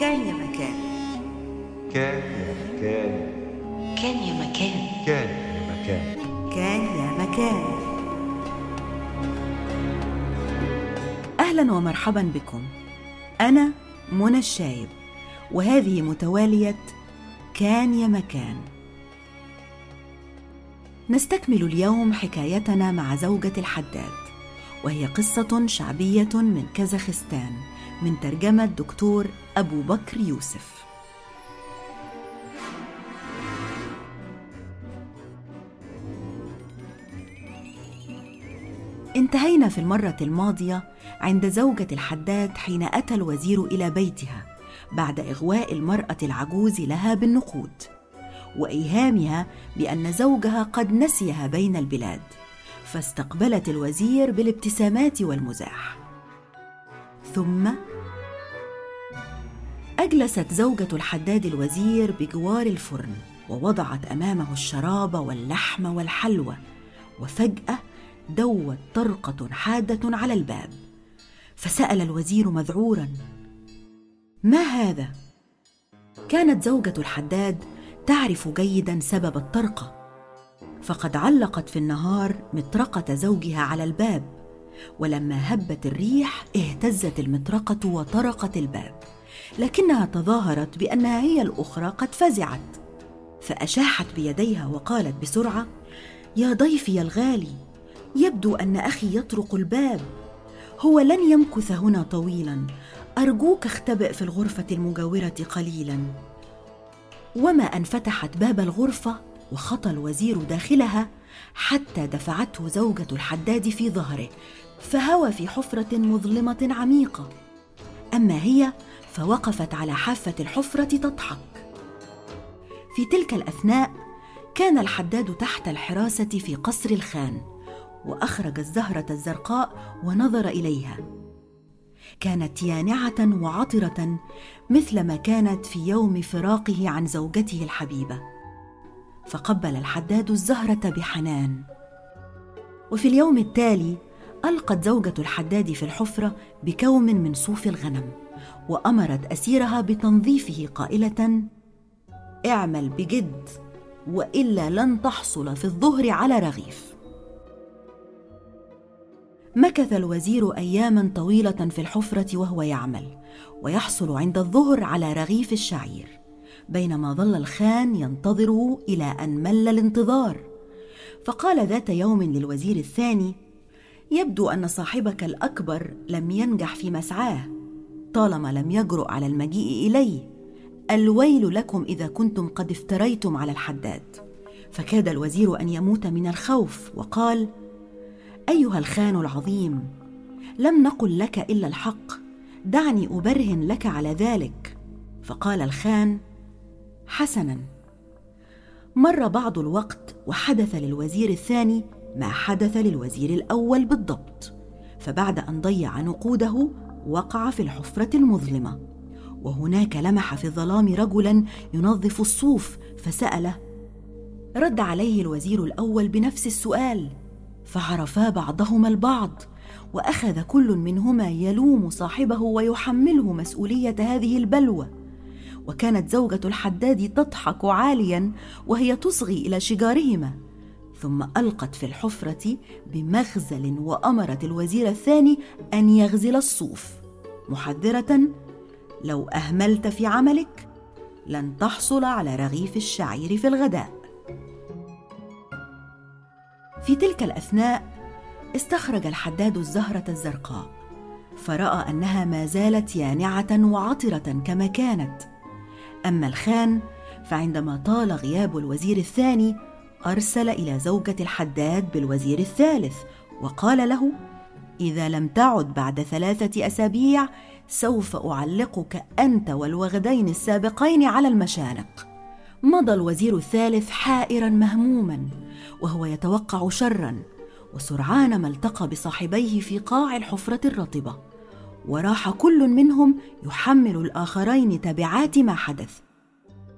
كان يا مكان. كان يا مكان. كان يا مكان. كان يا مكان. كان يا مكان. أهلا ومرحبا بكم. أنا منى الشايب وهذه متوالية كان يا مكان. نستكمل اليوم حكايتنا مع زوجة الحداد وهي قصة شعبية من كازاخستان. من ترجمة دكتور أبو بكر يوسف. انتهينا في المرة الماضية عند زوجة الحداد حين أتى الوزير إلى بيتها بعد إغواء المرأة العجوز لها بالنقود وإيهامها بأن زوجها قد نسيها بين البلاد فاستقبلت الوزير بالابتسامات والمزاح. ثم أجلست زوجة الحداد الوزير بجوار الفرن ووضعت أمامه الشراب واللحم والحلوى وفجأة دوت طرقة حادة على الباب. فسأل الوزير مذعورا ما هذا؟ كانت زوجة الحداد تعرف جيدا سبب الطرقة. فقد علقت في النهار مطرقة زوجها على الباب ولما هبت الريح اهتزت المطرقة وطرقت الباب. لكنها تظاهرت بأنها هي الأخرى قد فزعت. فأشاحت بيديها وقالت بسرعة يا ضيفي الغالي يبدو أن أخي يطرق الباب. هو لن يمكث هنا طويلا. أرجوك اختبئ في الغرفة المجاورة قليلا. وما أن فتحت باب الغرفة وخطى الوزير داخلها حتى دفعته زوجة الحداد في ظهره فهوى في حفرة مظلمة عميقة. أما هي فوقفت على حافة الحفرة تضحك. في تلك الأثناء كان الحداد تحت الحراسة في قصر الخان وأخرج الزهرة الزرقاء ونظر إليها. كانت يانعة وعطرة مثلما كانت في يوم فراقه عن زوجته الحبيبة. فقبل الحداد الزهرة بحنان. وفي اليوم التالي ألقت زوجة الحداد في الحفرة بكوم من صوف الغنم. وأمرت أسيرها بتنظيفه قائلة اعمل بجد وإلا لن تحصل في الظهر على رغيف. مكث الوزير أياما طويلة في الحفرة وهو يعمل ويحصل عند الظهر على رغيف الشعير بينما ظل الخان ينتظره إلى أن مل الانتظار. فقال ذات يوم للوزير الثاني يبدو أن صاحبك الأكبر لم ينجح في مسعاه. طالما لم يجرؤ على المجيء إليه الويل لكم إذا كنتم قد افتريتم على الحداد. فكاد الوزير أن يموت من الخوف وقال أيها الخان العظيم لم نقل لك إلا الحق دعني أبرهن لك على ذلك. فقال الخان حسنا. مر بعض الوقت وحدث للوزير الثاني ما حدث للوزير الأول بالضبط فبعد أن ضيع نقوده وقع في الحفرة المظلمة. وهناك لمح في الظلام رجلا ينظف الصوف فسأله رد عليه الوزير الأول بنفس السؤال. فعرفا بعضهما البعض وأخذ كل منهما يلوم صاحبه ويحمله مسؤولية هذه البلوى وكانت زوجة الحداد تضحك عاليا وهي تصغي إلى شجارهما. ثم ألقت في الحفرة بمغزل وأمرت الوزير الثاني أن يغزل الصوف. محذرة لو أهملت في عملك لن تحصل على رغيف الشعير في الغداء. في تلك الأثناء استخرج الحداد الزهرة الزرقاء فرأى أنها ما زالت يانعة وعطرة كما كانت. أما الخان فعندما طال غياب الوزير الثاني أرسل إلى زوجة الحداد بالوزير الثالث وقال له إذا لم تعد بعد ثلاثة أسابيع سوف أعلقك أنت والوغدين السابقين على المشانق. مضى الوزير الثالث حائرا مهموما وهو يتوقع شرا وسرعان ما التقى بصاحبيه في قاع الحفرة الرطبة وراح كل منهم يحمل الآخرين تبعات ما حدث.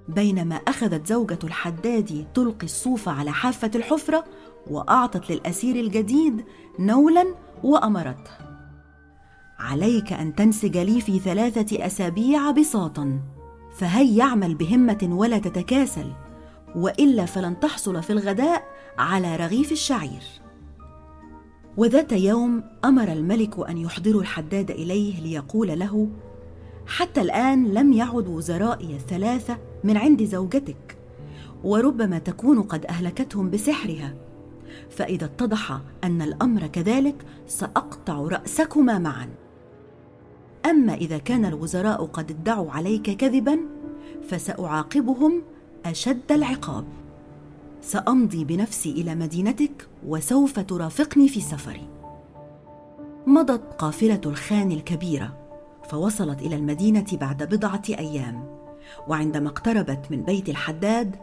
بينما أخذت زوجة الحداد تلقي الصوف على حافة الحفرة وأعطت للأسير الجديد نولا وامرته عليك أن تنسج لي في ثلاثة أسابيع بساطا فهي يعمل بهمة ولا تتكاسل وإلا فلن تحصل في الغداء على رغيف الشعير. وذات يوم أمر الملك أن يحضروا الحداد إليه ليقول له حتى الآن لم يعد وزرائي الثلاثة من عند زوجتك وربما تكون قد أهلكتهم بسحرها. فإذا اتضح أن الأمر كذلك سأقطع رأسكما معا. أما إذا كان الوزراء قد ادعوا عليك كذبا فسأعاقبهم أشد العقاب. سأمضي بنفسي إلى مدينتك وسوف ترافقني في سفري. مضت قافلة الخان الكبيرة فوصلت إلى المدينة بعد بضعة أيام. وعندما اقتربت من بيت الحداد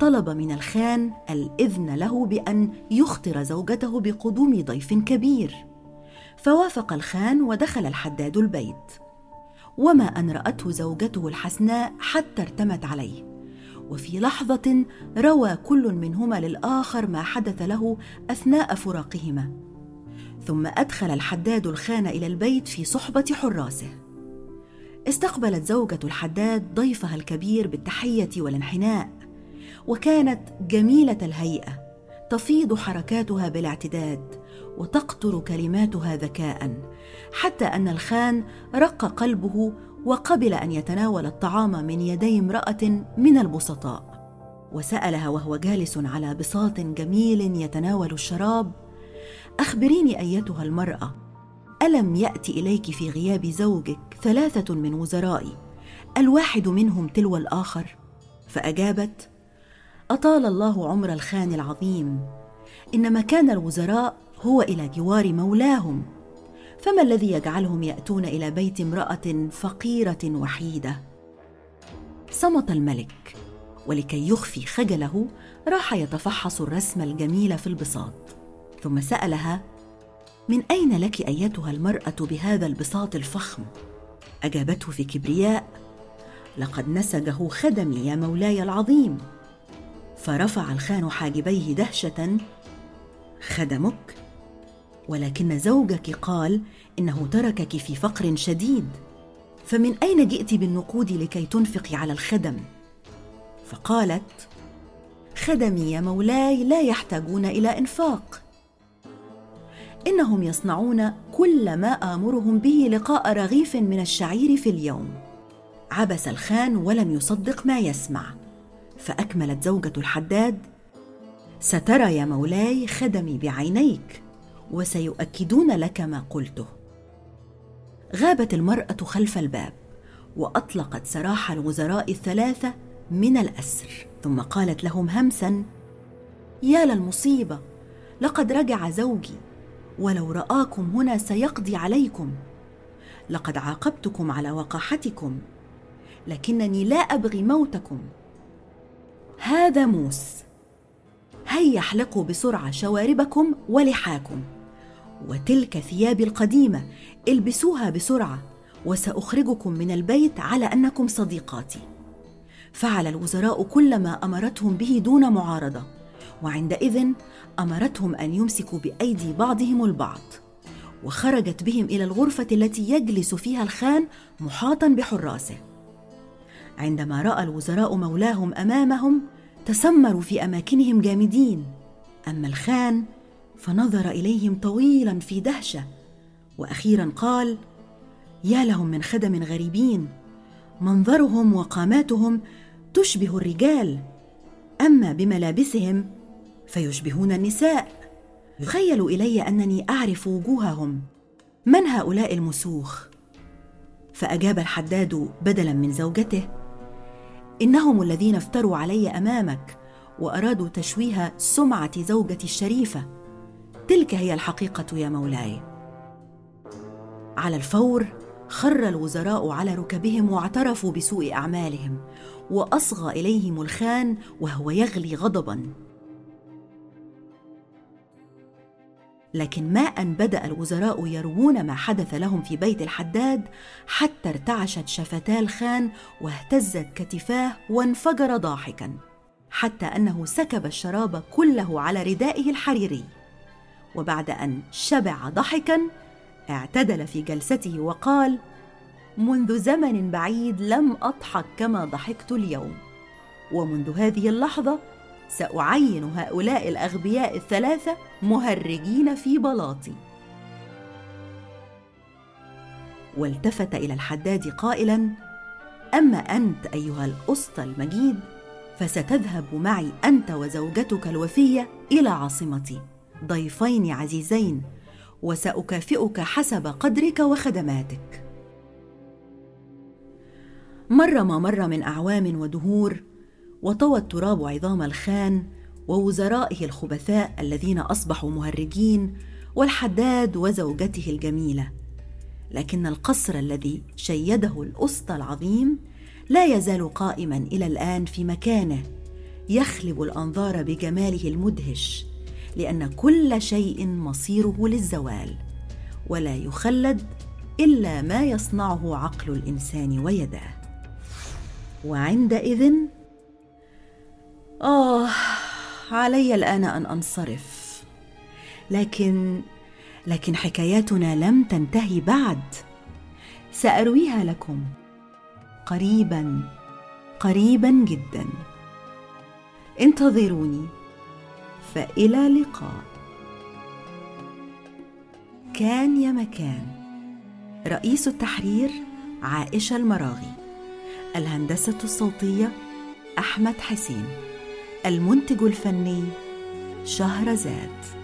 طلب من الخان الإذن له بأن يخطر زوجته بقدوم ضيف كبير. فوافق الخان ودخل الحداد البيت. وما أن رأته زوجته الحسناء حتى ارتمت عليه. وفي لحظة روى كل منهما للآخر ما حدث له أثناء فراقهما. ثم أدخل الحداد الخان إلى البيت في صحبة حراسه. استقبلت زوجة الحداد ضيفها الكبير بالتحية والانحناء وكانت جميلة الهيئة تفيض حركاتها بالاعتداد وتقطر كلماتها ذكاء حتى أن الخان رق قلبه وقبل أن يتناول الطعام من يدي امرأة من البسطاء. وسألها وهو جالس على بساط جميل يتناول الشراب أخبريني أيتها المرأة؟ ألم يات إليك في غياب زوجك ثلاثة من وزرائي الواحد منهم تلو الآخر؟ فأجابت أطال الله عمر الخان العظيم إن مكان الوزراء هو إلى جوار مولاهم فما الذي يجعلهم يأتون إلى بيت امرأة فقيرة وحيدة؟ صمت الملك ولكي يخفي خجله راح يتفحص الرسم الجميل في البساط ثم سألها من أين لك أيتها المرأة بهذا البساط الفخم؟ أجابته في كبرياء لقد نسجه خدمي يا مولاي العظيم. فرفع الخان حاجبيه دهشة خدمك؟ ولكن زوجك قال إنه تركك في فقر شديد فمن أين جئت بالنقود لكي تنفقي على الخدم؟ فقالت خدمي يا مولاي لا يحتاجون إلى إنفاق. إنهم يصنعون كل ما آمرهم به لقاء رغيف من الشعير في اليوم. عبس الخان ولم يصدق ما يسمع. فأكملت زوجة الحداد سترى يا مولاي خدمي بعينيك وسيؤكدون لك ما قلته. غابت المرأة خلف الباب وأطلقت سراح الوزراء الثلاثة من الأسر. ثم قالت لهم همسا يا للمصيبه لقد رجع زوجي ولو رآكم هنا سيقضي عليكم. لقد عاقبتكم على وقاحتكم لكنني لا أبغي موتكم. هذا موس. هيا احلقوا بسرعة شواربكم ولحاكم. وتلك ثيابي القديمة البسوها بسرعة وسأخرجكم من البيت على أنكم صديقاتي. فعل الوزراء كل ما أمرتهم به دون معارضة. وعندئذ أمرتهم أن يمسكوا بأيدي بعضهم البعض وخرجت بهم إلى الغرفة التي يجلس فيها الخان محاطا بحراسه. عندما رأى الوزراء مولاهم أمامهم تسمروا في أماكنهم جامدين. أما الخان فنظر إليهم طويلا في دهشة وأخيرا قال يا لهم من خدم غريبين منظرهم وقاماتهم تشبه الرجال أما بملابسهم فيشبهون النساء. يخيل إلي أنني أعرف وجوههم. من هؤلاء المسوخ؟ فأجاب الحداد بدلا من زوجته. إنهم الذين افتروا علي أمامك وأرادوا تشويه سمعة زوجتي الشريفة. تلك هي الحقيقة يا مولاي. على الفور خر الوزراء على ركبهم واعترفوا بسوء أعمالهم وأصغى إليهم الخان وهو يغلي غضبا. لكن ما أن بدأ الوزراء يروون ما حدث لهم في بيت الحداد حتى ارتعشت شفتا الخان واهتزت كتفاه وانفجر ضاحكا حتى أنه سكب الشراب كله على ردائه الحريري. وبعد أن شبع ضحكا اعتدل في جلسته وقال منذ زمن بعيد لم أضحك كما ضحكت اليوم ومنذ هذه اللحظة سأعين هؤلاء الأغبياء الثلاثة مهرجين في بلاطي. والتفت إلى الحداد قائلا أما أنت أيها الأسطى المجيد فستذهب معي أنت وزوجتك الوفية إلى عاصمتي. ضيفين عزيزين وسأكافئك حسب قدرك وخدماتك. مر ما مر من أعوام ودهور وطوى التراب عظام الخان ووزرائه الخبثاء الذين أصبحوا مهرجين والحداد وزوجته الجميلة. لكن القصر الذي شيده الأسطى العظيم لا يزال قائما إلى الآن في مكانه يخلب الأنظار بجماله المدهش لأن كل شيء مصيره للزوال ولا يخلد إلا ما يصنعه عقل الإنسان ويداه وعندئذ آه علي الآن أن أنصرف. لكن لكن حكاياتنا لم تنتهي بعد. سأرويها لكم. قريبا قريبا جدا. انتظروني. فإلى اللقاء كان يا مكان. رئيس التحرير عائشة المراغي. الهندسة الصوتية أحمد حسين. المنتج الفني شهرزاد.